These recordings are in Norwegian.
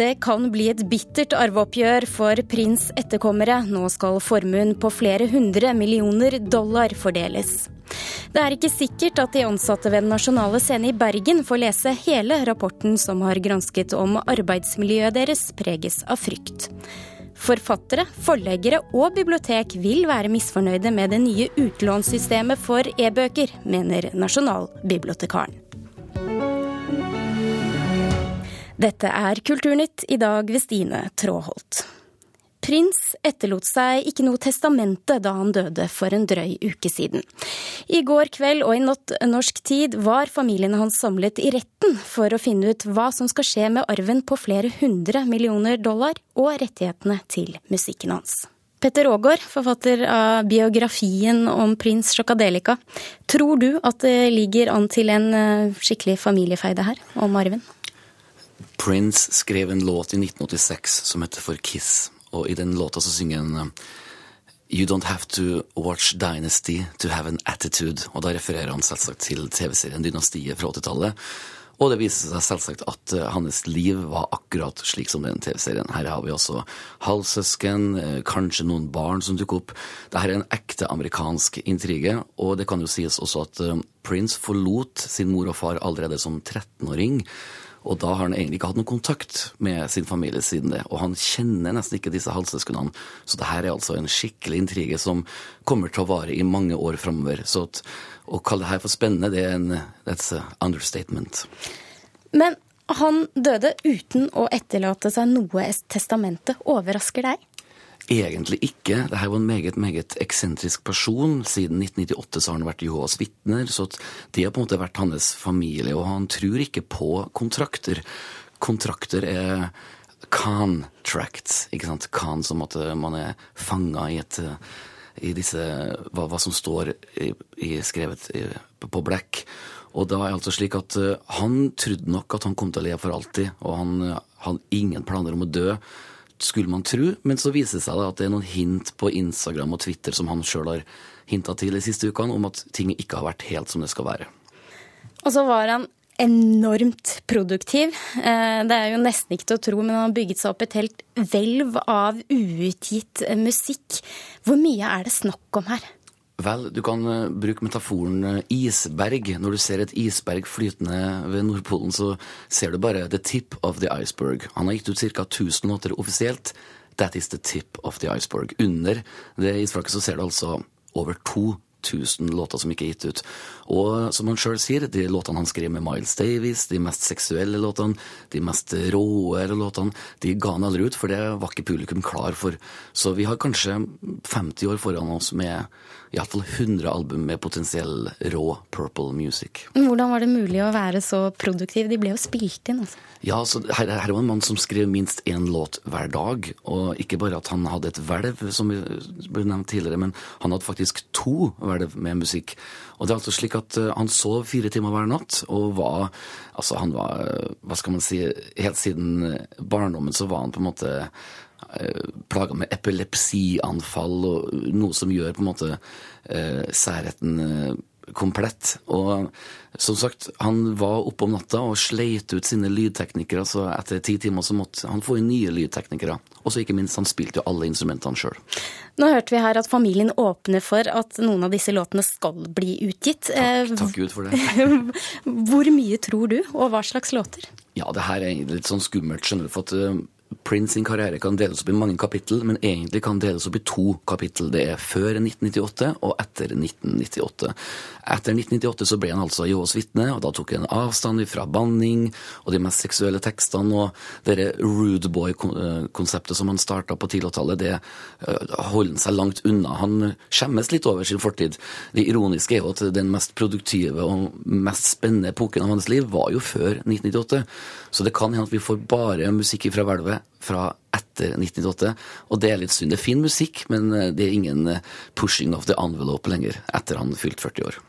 Det kan bli et bittert arveoppgjør for prins etterkommere. Nå skal formuen på flere hundre millioner dollar fordeles. Det er ikke sikkert at de ansatte ved Den nasjonale scene i Bergen får lese hele rapporten som har gransket om arbeidsmiljøet deres preges av frykt. Forfattere, forleggere og bibliotek vil være misfornøyde med det nye utlånssystemet for e-bøker, mener Nasjonalbibliotekaren. Dette er Kulturnytt, i dag ved Stine Tråholt. Prins etterlot seg ikke noe testamente da han døde for en drøy uke siden. I går kveld og i natt norsk tid var familien hans samlet i retten for å finne ut hva som skal skje med arven på flere hundre millioner dollar og rettighetene til musikken hans. Petter Aagaard, forfatter av biografien om prins Sjokkadelika. Tror du at det ligger an til en eh, skikkelig familiefeide her om arven? Prince skrev en låt i 1986 som heter For Kiss, og i den låta så synger han eh, You don't have to watch Dynasty to have an attitude. Og da refererer han selvsagt til TV-serien Dynastiet fra 80-tallet. Og det viser seg selvsagt at uh, hans liv var akkurat slik som den TV-serien. Her har vi også halvsøsken, uh, kanskje noen barn som dukker opp. Dette er en ekte amerikansk intrige, og det kan jo sies også at Prince forlot sin mor og far allerede som 13-åring. Og da har han egentlig ikke hatt noen kontakt med sin familie siden det. Og han kjenner nesten ikke disse halvsøsknene. Så det her er altså en skikkelig intrige som kommer til å vare i mange år framover. Så at, å kalle det her for spennende, det er en that's a understatement. Men han døde uten å etterlate seg noe testamente. Overrasker deg? Egentlig ikke. Dette var en meget meget eksentrisk person. Siden 1998 så har han vært Jehovas vitner, så det har på en måte vært hans familie. Og han tror ikke på kontrakter. Kontrakter er contracts, ikke sant. khan som at man er fanga i et i disse hva, hva som står i, i skrevet i, på black. Og da er det altså slik at uh, han trodde nok at han kom til å leve for alltid, og han hadde ingen planer om å dø skulle man tro, men så viser det seg at det er noen hint på Instagram og Twitter som han sjøl har hinta til de siste ukene, om at ting ikke har vært helt som det skal være. Og så var han enormt produktiv. Eh, det er jo nesten ikke til å tro, men han har bygget seg opp et helt hvelv av uutgitt musikk. Hvor mye er det snakk om her? Vel, du kan uh, bruke metaforen uh, isberg. Når du ser et isberg flytende ved Nordpolen, så ser du bare the tip of the iceberg. Han har gitt ut ca. 1000 låter offisielt. That is the tip of the iceberg. Under det isflaket så ser du altså over 2000 låter som ikke er gitt ut. Og som han sjøl sier, de låtene han skrev med Miles Davis, de mest seksuelle låtene, de mest råere låtene, de ga han aldri ut, for det var ikke publikum klar for. Så vi har kanskje 50 år foran oss med iallfall 100 album med potensiell rå purple music. Hvordan var det mulig å være så produktiv? De ble jo spilt inn, altså. Ja, så her, her var en mann som skrev minst én låt hver dag. Og ikke bare at han hadde et hvelv, som ble nevnt tidligere, men han hadde faktisk to hvelv med musikk. Og det er altså slik at uh, han sov fire timer hver natt, og var Altså, han var Hva skal man si Helt siden barndommen så var han på en måte plaga med epilepsianfall og noe som gjør på en måte særheten særretten komplett. Og som sagt, han var oppe om natta og sleit ut sine lydteknikere, så etter ti timer så måtte han få inn nye lydteknikere. Og så ikke minst, han spilte jo alle instrumentene sjøl. Nå hørte vi her at familien åpner for at noen av disse låtene skal bli utgitt. Takk, takk Gud for det. Hvor mye tror du, og hva slags låter? Ja, det her er litt sånn skummelt, skjønner du. for at eh, Prince sin karriere kan deles opp i mange kapittel, men egentlig kan deles opp i to kapittel. Det er før 1998 og etter 1998. Etter 1998 så ble han altså Jehovas vitne, og da tok han avstand fra banning og de mest seksuelle tekstene. Og det rude boy-konseptet som han starta på 10-tallet, det eh, holder han seg langt unna. Han skjemmes litt over sin fortid. Det ironiske er jo at den mest produktive og mest spennende epoken av hans liv var jo før 1998. Så det kan hende at vi får bare musikk fra hvelvet fra etter 1998. Og det er litt synd. Det er fin musikk, men eh, det er ingen eh, pushing of the envelope lenger etter han fylt 40 år.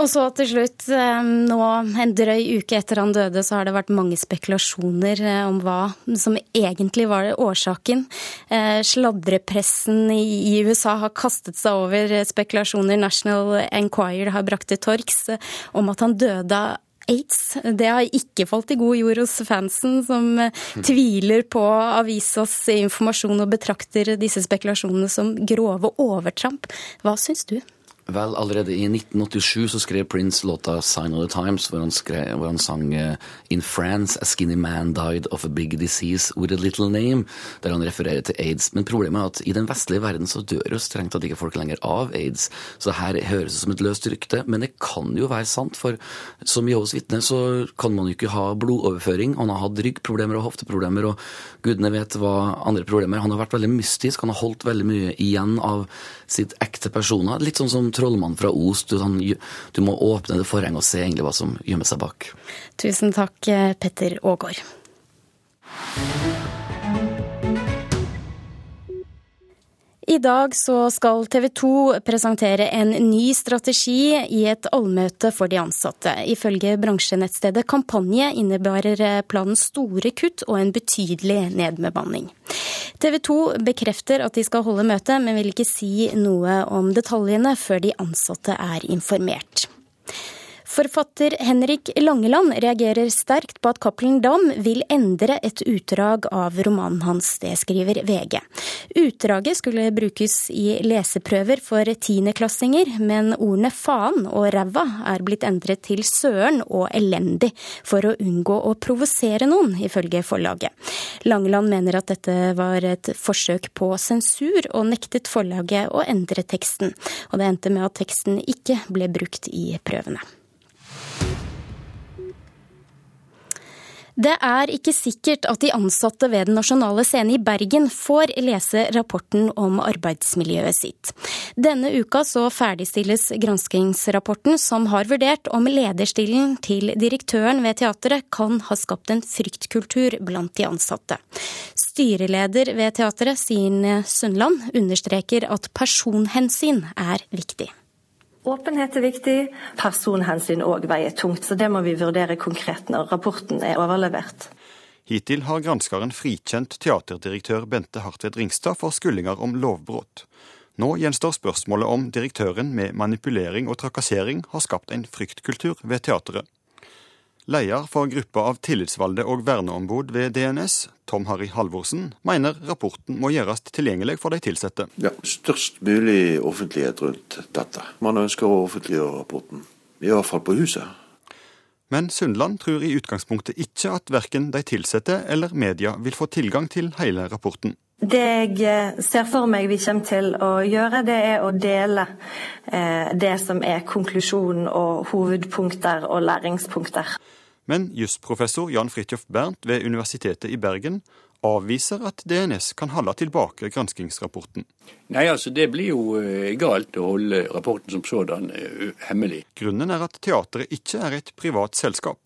Og så til slutt, eh, nå en drøy uke etter han døde, så har det vært mange spekulasjoner om hva som egentlig var årsaken. Sladrepressen i USA har kastet seg over spekulasjoner National Enquirer har brakt til torgs om at han døde aids. Det har ikke falt i god jord hos fansen, som tviler på avisas informasjon og betrakter disse spekulasjonene som grove overtramp. Hva syns du? Vel, allerede i 1987 så skrev Prince låta 'Sign of the Times', hvor han, skrev, hvor han sang uh, 'In France, a skinny man died of a big disease with a little name', der han refererer til aids. Men problemet er at i den vestlige verden så dør jo strengt tatt ikke folk lenger av aids. Så her høres det som et løst rykte, men det kan jo være sant, for som Jehovas vitne så kan man jo ikke ha blodoverføring. Han har hatt ryggproblemer og hofteproblemer, og gudene vet hva andre problemer. Han har vært veldig mystisk, han har holdt veldig mye igjen av sitt ekte personer. Litt sånn som trollmannen fra Os. Du, sånn, du, må åpne det forhenget og se egentlig hva som gjemmer seg bak. Tusen takk, eh, Petter Aagaard. I dag så skal TV 2 presentere en ny strategi i et allmøte for de ansatte. Ifølge bransjenettstedet Kampanje innebærer planen store kutt og en betydelig nedbemanning. TV 2 bekrefter at de skal holde møte, men vil ikke si noe om detaljene før de ansatte er informert. Forfatter Henrik Langeland reagerer sterkt på at Cappelen Dam vil endre et utdrag av romanen hans. Det skriver VG. Utdraget skulle brukes i leseprøver for tiendeklassinger, men ordene faen og ræva er blitt endret til søren og elendig for å unngå å provosere noen, ifølge forlaget. Langeland mener at dette var et forsøk på sensur, og nektet forlaget å endre teksten. Og det endte med at teksten ikke ble brukt i prøvene. Det er ikke sikkert at de ansatte ved Den nasjonale scene i Bergen får lese rapporten om arbeidsmiljøet sitt. Denne uka så ferdigstilles granskingsrapporten som har vurdert om lederstilen til direktøren ved teatret kan ha skapt en fryktkultur blant de ansatte. Styreleder ved teatret, Sine Sundland, understreker at personhensyn er viktig. Åpenhet er viktig, personhensyn òg veier tungt. Så det må vi vurdere konkret når rapporten er overlevert. Hittil har granskeren frikjent teaterdirektør Bente Hartved Ringstad for skuldinger om lovbrudd. Nå gjenstår spørsmålet om direktøren med manipulering og trakassering har skapt en fryktkultur ved teatret. Leder for gruppa av tillitsvalgte og verneombud ved DNS, Tom Harry Halvorsen, mener rapporten må gjøres tilgjengelig for de ansatte. Ja, størst mulig offentlighet rundt dette. Man ønsker å offentliggjøre rapporten. I hvert fall på huset. Men Sundland tror i utgangspunktet ikke at verken de ansatte eller media vil få tilgang til hele rapporten. Det jeg eh, ser for meg vi kommer til å gjøre, det er å dele eh, det som er konklusjonen og hovedpunkter og læringspunkter. Men jusprofessor Jan Fridtjof Bernt ved Universitetet i Bergen avviser at DNS kan holde tilbake granskingsrapporten. Nei, altså Det blir jo eh, galt å holde rapporten som sådan eh, hemmelig. Grunnen er at teatret ikke er et privat selskap,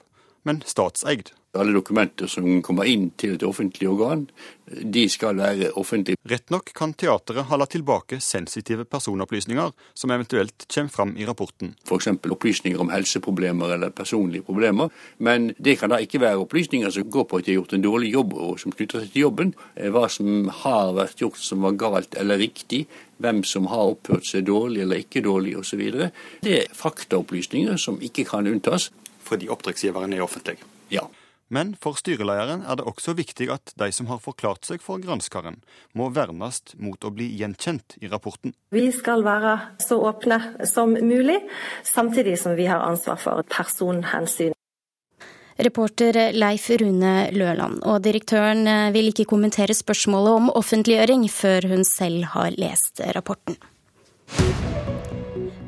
men statseid alle dokumenter som kommer inn til et offentlig organ, de skal være offentlige. Rett nok kan teatret holde tilbake sensitive personopplysninger som eventuelt kommer fram i rapporten. F.eks. opplysninger om helseproblemer eller personlige problemer. Men det kan da ikke være opplysninger som går på at de har gjort en dårlig jobb og som knytter seg til jobben. Eh, hva som har vært gjort som var galt eller riktig. Hvem som har oppført seg dårlig eller ikke dårlig osv. Det er faktaopplysninger som ikke kan unntas. Fordi oppdragsgiveren er offentlig? Ja. Men for styrelederen er det også viktig at de som har forklart seg for granskeren, må vernes mot å bli gjenkjent i rapporten. Vi skal være så åpne som mulig, samtidig som vi har ansvar for personhensyn. Reporter Leif Rune Løland, og direktøren vil ikke kommentere spørsmålet om offentliggjøring før hun selv har lest rapporten.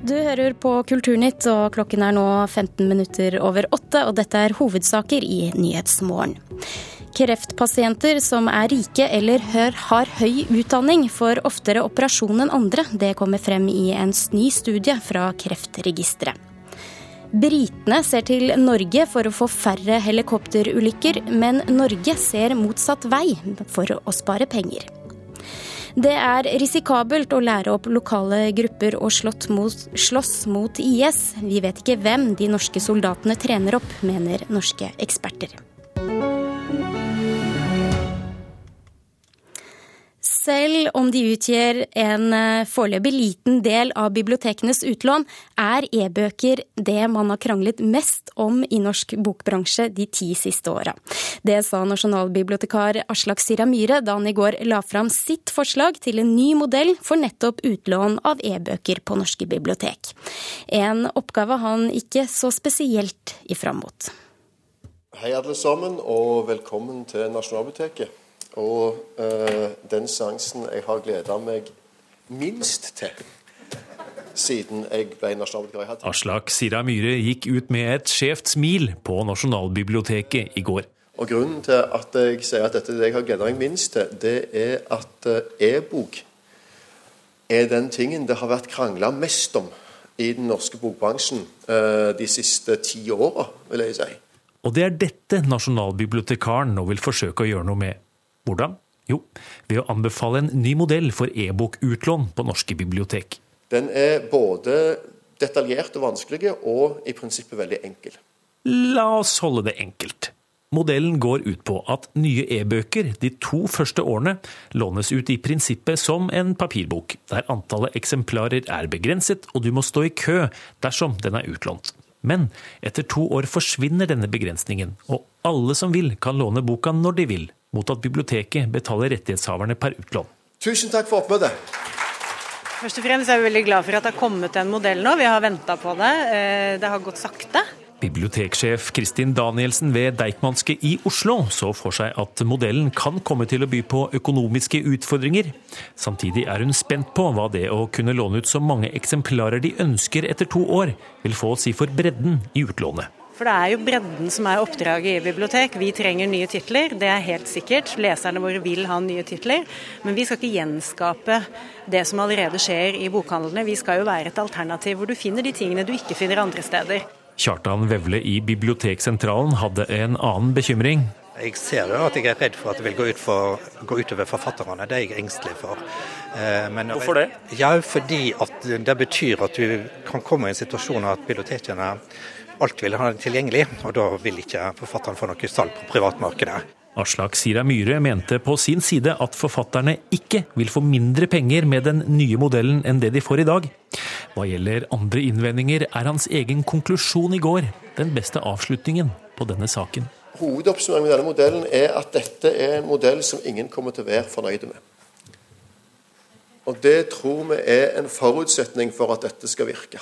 Du hører på Kulturnytt, og klokken er nå 15 minutter over åtte, og dette er hovedsaker i Nyhetsmorgen. Kreftpasienter som er rike eller har høy utdanning, får oftere operasjon enn andre. Det kommer frem i en ny studie fra Kreftregisteret. Britene ser til Norge for å få færre helikopterulykker, men Norge ser motsatt vei for å spare penger. Det er risikabelt å lære opp lokale grupper å slåss mot IS. Vi vet ikke hvem de norske soldatene trener opp, mener norske eksperter. Selv om de utgjør en eh, foreløpig liten del av bibliotekenes utlån, er e-bøker det man har kranglet mest om i norsk bokbransje de ti siste åra. Det sa nasjonalbibliotekar Aslak Sira Myhre da han i går la fram sitt forslag til en ny modell for nettopp utlån av e-bøker på norske bibliotek. En oppgave han ikke så spesielt i fram mot. Hei alle sammen, og velkommen til Nasjonalbiblioteket. Og uh, den seansen jeg har gleda meg minst til siden jeg ble nasjonalbibliotekar. Aslak Sira Myhre gikk ut med et skjevt smil på Nasjonalbiblioteket i går. Og Grunnen til at jeg sier at dette er det jeg har gleda meg minst til, det er at uh, e-bok er den tingen det har vært krangla mest om i den norske bokbransjen uh, de siste ti åra, vil jeg si. Og det er dette nasjonalbibliotekaren nå vil forsøke å gjøre noe med. Hvordan? Jo, ved å anbefale en ny modell for e-bokutlån på norske bibliotek. Den er både detaljert og vanskelig, og i prinsippet veldig enkel. La oss holde det enkelt. Modellen går ut på at nye e-bøker de to første årene lånes ut i prinsippet som en papirbok, der antallet eksemplarer er begrenset og du må stå i kø dersom den er utlånt. Men etter to år forsvinner denne begrensningen, og alle som vil kan låne boka når de vil, mot at biblioteket betaler rettighetshaverne per utlån. Tusen takk for oppmøtet. Først og fremst er vi veldig glad for at det har kommet en modell nå. Vi har venta på det. Eh, det har gått sakte. Biblioteksjef Kristin Danielsen ved Deichmanske i Oslo så for seg at modellen kan komme til å by på økonomiske utfordringer. Samtidig er hun spent på hva det å kunne låne ut så mange eksemplarer de ønsker etter to år, vil få å si for bredden i utlånet. For det er jo bredden som er oppdraget i bibliotek. Vi trenger nye titler, det er helt sikkert. Leserne våre vil ha nye titler. Men vi skal ikke gjenskape det som allerede skjer i bokhandlene. Vi skal jo være et alternativ hvor du finner de tingene du ikke finner andre steder. Kjartan Vevle i Biblioteksentralen hadde en annen bekymring. Jeg ser jo at jeg er redd for at det vil gå, ut for, gå utover forfatterne. Det er jeg engstelig for. Eh, men, Hvorfor det? Ja, Fordi at det betyr at du kan komme i en situasjon at bibliotekene alt vil ha det tilgjengelig, og da vil ikke forfatteren få noe salg på privatmarkedet. Aslak Sira Myhre mente på sin side at forfatterne ikke vil få mindre penger med den nye modellen enn det de får i dag. Hva gjelder andre innvendinger, er hans egen konklusjon i går den beste avslutningen på denne saken. Hovedoppsummeringen med denne modellen er at dette er en modell som ingen kommer til å være fornøyde med. Og det tror vi er en forutsetning for at dette skal virke.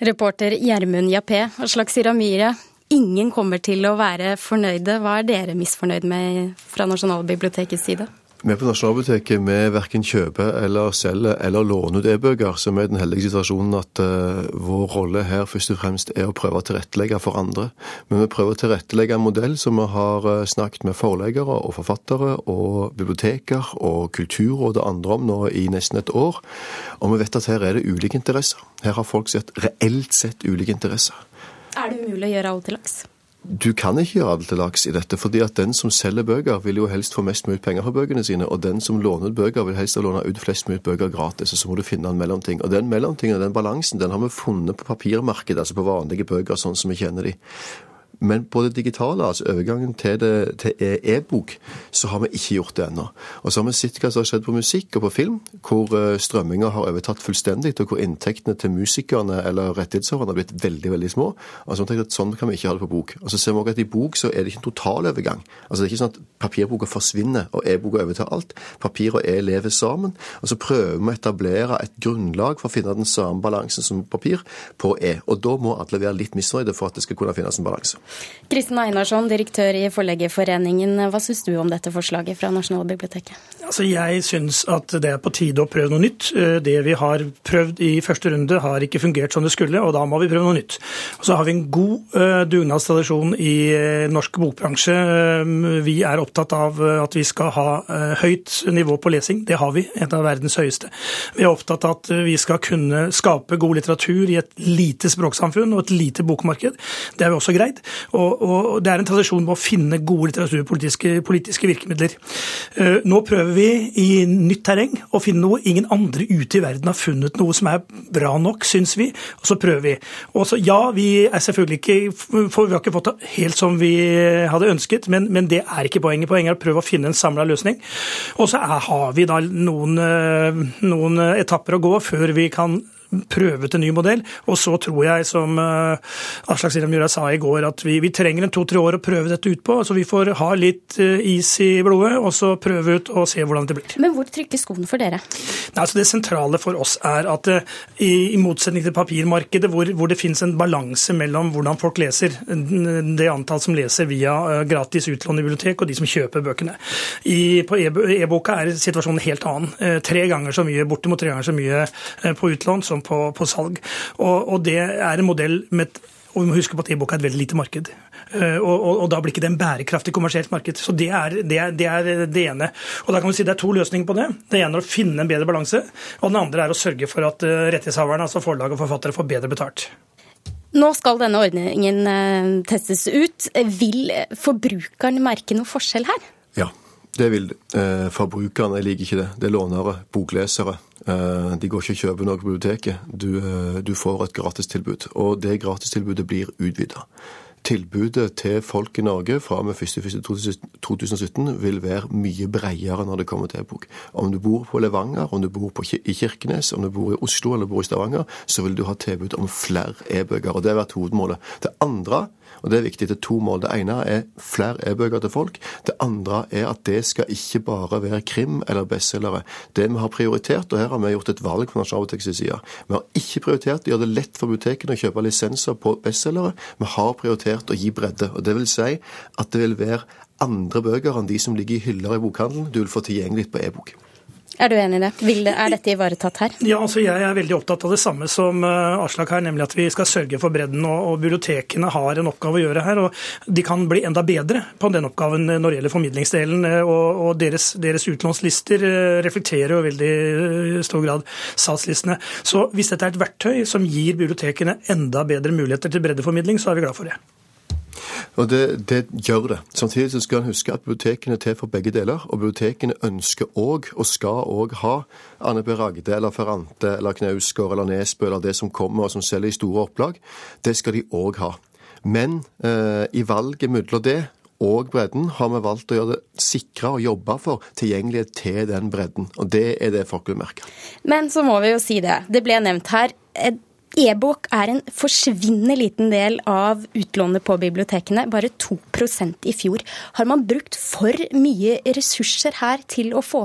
Reporter Gjermund Jappé, og Sira Myhre. Ingen kommer til å være fornøyde. Hva er dere misfornøyd med fra Nasjonalbibliotekets side? Vi på Nasjonalbiblioteket vi verken kjøper eller selger eller låner ut e-bøker, så vi er i den heldige situasjonen at uh, vår rolle her først og fremst er å prøve å tilrettelegge for andre. Men vi prøver å tilrettelegge en modell som vi har uh, snakket med forleggere og forfattere og biblioteker og Kulturrådet og andre om nå i nesten et år. Og vi vet at her er det ulike interesser. Her har folk sett reelt sett ulike interesser. Er det umulig å gjøre alt til laks? Du kan ikke gjøre det til laks i dette, fordi at den som selger bøker, vil jo helst få mest mulig penger for bøkene sine, og den som låner ut bøker, vil helst låne ut flest mulig bøker gratis, og så må du finne en mellomting. Og den mellomtingen den balansen, den har vi funnet på papirmarkedet, altså på vanlige bøker, sånn som vi kjenner de. Men på det digitale, altså overgangen til, til e-bok, så har vi ikke gjort det ennå. Og så har vi sett hva som har skjedd på musikk og på film, hvor eh, strømminga har overtatt fullstendig, og hvor inntektene til musikerne eller rettighetshaverne har blitt veldig veldig små. Altså, jeg at Sånn kan vi ikke ha det på bok. Og så ser vi også at I bok så er det ikke en totalovergang. Altså, det er ikke sånn at papirboka forsvinner og e-boka overtar alt. Papir og e lever sammen. Og så prøver vi å etablere et grunnlag for å finne den samme balansen som papir på e. Og da må alle være litt misfornøyde for at det skal kunne finnes en balanse. Kristin Einarsson, direktør i Forleggerforeningen. Hva syns du om dette forslaget fra Nasjonalbiblioteket? Altså, jeg syns at det er på tide å prøve noe nytt. Eh, det vi har prøvd i første runde har ikke fungert som det skulle, og da må vi prøve noe nytt. Og så har vi en god uh, dugnadstradisjon i uh, norsk bokbransje. Vi er opptatt av at vi skal ha høyt nivå på lesing. Det har vi, et av verdens høyeste. Vi er opptatt av at vi skal kunne skape god litteratur i et lite språksamfunn og et lite bokmarked. Det har vi også greid. Og, og det er en tradisjon med å finne gode litteraturpolitiske politiske virkemidler. Eh, nå prøver vi i nytt terreng å finne noe ingen andre ute i verden har funnet noe som er bra nok, syns vi. Og så prøver vi. Og så, ja, vi er selvfølgelig ikke for Vi har ikke fått det helt som vi hadde ønsket, men, men det er ikke poenget. Poenget er å prøve å finne en samla løsning. Og så er, har vi da noen, eh, noen etapper å gå før vi kan prøve ut en ny modell. Og så tror jeg, som uh, Aslak Myhra sa i går, at vi, vi trenger en to-tre år å prøve dette ut på. Så vi får ha litt uh, is i blodet, og så prøve ut og se hvordan det blir. Men hvor trykker skoen for dere? Nei, altså det sentrale for oss er at uh, i, i, motsetning til papirmarkedet, hvor, hvor det finnes en balanse mellom hvordan folk leser, det antall som leser via gratis utlån i bibliotek, og de som kjøper bøkene. I, på e-boka er situasjonen helt annen. Tre ganger så mye, bortimot tre ganger så mye på utlån som på, på salg. Og, og, det er en modell med og vi må huske på at e-bok er et veldig lite marked. Eh, og, og, og, da blir ikke det en bærekraftig kommersielt marked. Så det er det, er, det er det, ene. Og da kan vi si Det er to løsninger på det. Det ene er å finne en bedre balanse. Og den andre er å sørge for at eh, rettighetshaverne, altså forlag og forfattere, får bedre betalt. Nå skal denne ordningen eh, testes ut. Vil forbrukeren merke noe forskjell her? Ja, det vil eh, forbrukerne. Jeg liker ikke det. Det er lånere, boklesere. Eh, de går ikke og kjøper noe på biblioteket. Du, eh, du får et gratistilbud. Og det gratistilbudet blir utvida. Tilbudet til folk i Norge fra og med 1.1.2017 vil være mye bredere når det kommer til e-bok. Om du bor på Levanger, om du bor i Kirkenes, om du bor i Oslo eller bor i Stavanger, så vil du ha tilbud om flere e-bøker. og Det har vært hovedmålet. Det andre og Det er viktig. Er to mål. Det ene er flere e-bøker til folk. Det andre er at det skal ikke bare være krim eller bestselgere. Det vi har prioritert, og her har vi gjort et valg fra Nasjonalbibliotekets side Vi har ikke prioritert å gjøre det lett for bibliotekene å kjøpe lisenser på bestselgere. Vi har prioritert å gi bredde. og Det vil si at det vil være andre bøker enn de som ligger i hyller i bokhandelen, du vil få tilgjengelig på e-bok. Er du enig i det? Er dette ivaretatt her? Ja, altså Jeg er veldig opptatt av det samme som uh, Aslak her, nemlig at vi skal sørge for bredden. Og, bibliotekene har en oppgave å gjøre her. og De kan bli enda bedre på den oppgaven når det gjelder formidlingsdelen. Uh, og, og deres, deres, utlånslister reflekterer jo veldig stor grad salgslistene. Så hvis dette er et verktøy som gir bibliotekene enda bedre muligheter til breddeformidling, så er vi glad for det. Og det, det, gjør det. Samtidig så skal en huske at bibliotekene er til for begge deler. Og bibliotekene ønsker òg, og skal òg ha, Anne B. Ragde eller Ferrante eller Knausgård eller Nesbø eller det som kommer og som selger i store opplag. Det skal de òg ha. Men eh, i valget mellom det og bredden har vi valgt å gjøre det sikre og jobbe for tilgjengelighet til den bredden. Og det er det folk vil merke. Men så må vi jo si det. Det ble nevnt her. E-bok er en forsvinnende liten del av utlånet på bibliotekene, bare 2% i fjor. Har man brukt for mye ressurser her til å få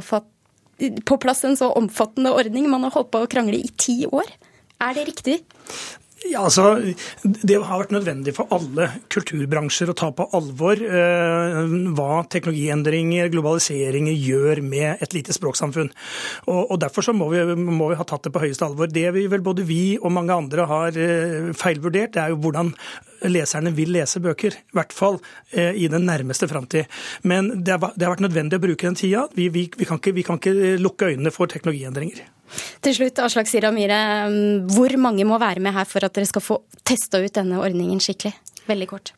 på plass en så omfattende ordning? Man har holdt på å krangle i ti år. Er det riktig? Ja, altså, Det har vært nødvendig for alle kulturbransjer å ta på alvor eh, hva teknologiendringer, globaliseringer, gjør med et lite språksamfunn. Og, og Derfor så må vi, må vi, ha tatt det på høyeste alvor. Det vi vel både vi og mange andre har eh, feilvurdert, det er jo hvordan leserne vil lese bøker. I hvert fall eh, i den nærmeste framtid. Men det har, det har, vært nødvendig å bruke den tida. Vi, vi, kan vi kan ikke lukke øynene for teknologiendringer. Til slutt, Aslak Sira Myhre. Hvor mange må være med her for at dere skal få testa ut denne ordningen skikkelig? Veldig kort.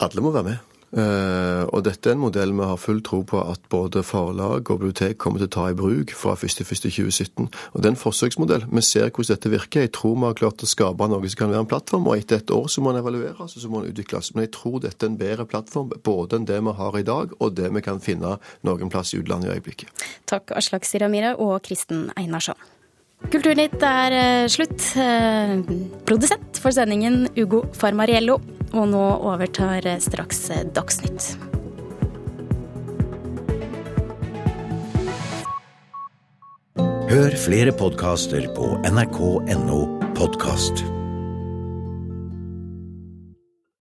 Alle må være med. Uh, og dette er en modell vi har full tro på at både forlag og bibliotek kommer til å ta i bruk fra 1.1.2017. Og Det er en forsøksmodell. Vi ser hvordan dette virker. Jeg tror vi har klart å skape noe som kan være en plattform. Og etter et år så må den evalueres og så må den utvikles. Men jeg tror dette er en bedre plattform både enn det vi har i dag, og det vi kan finne noen plass i utlandet i øyeblikket. Takk Aslak Siramira og Kristen Einarsson. Kulturnytt er eh, slutt. Eh, produsent for sendingen Ugo Farmariello. Og nå overtar straks Dagsnytt. Hør flere podkaster på nrk.no podkast.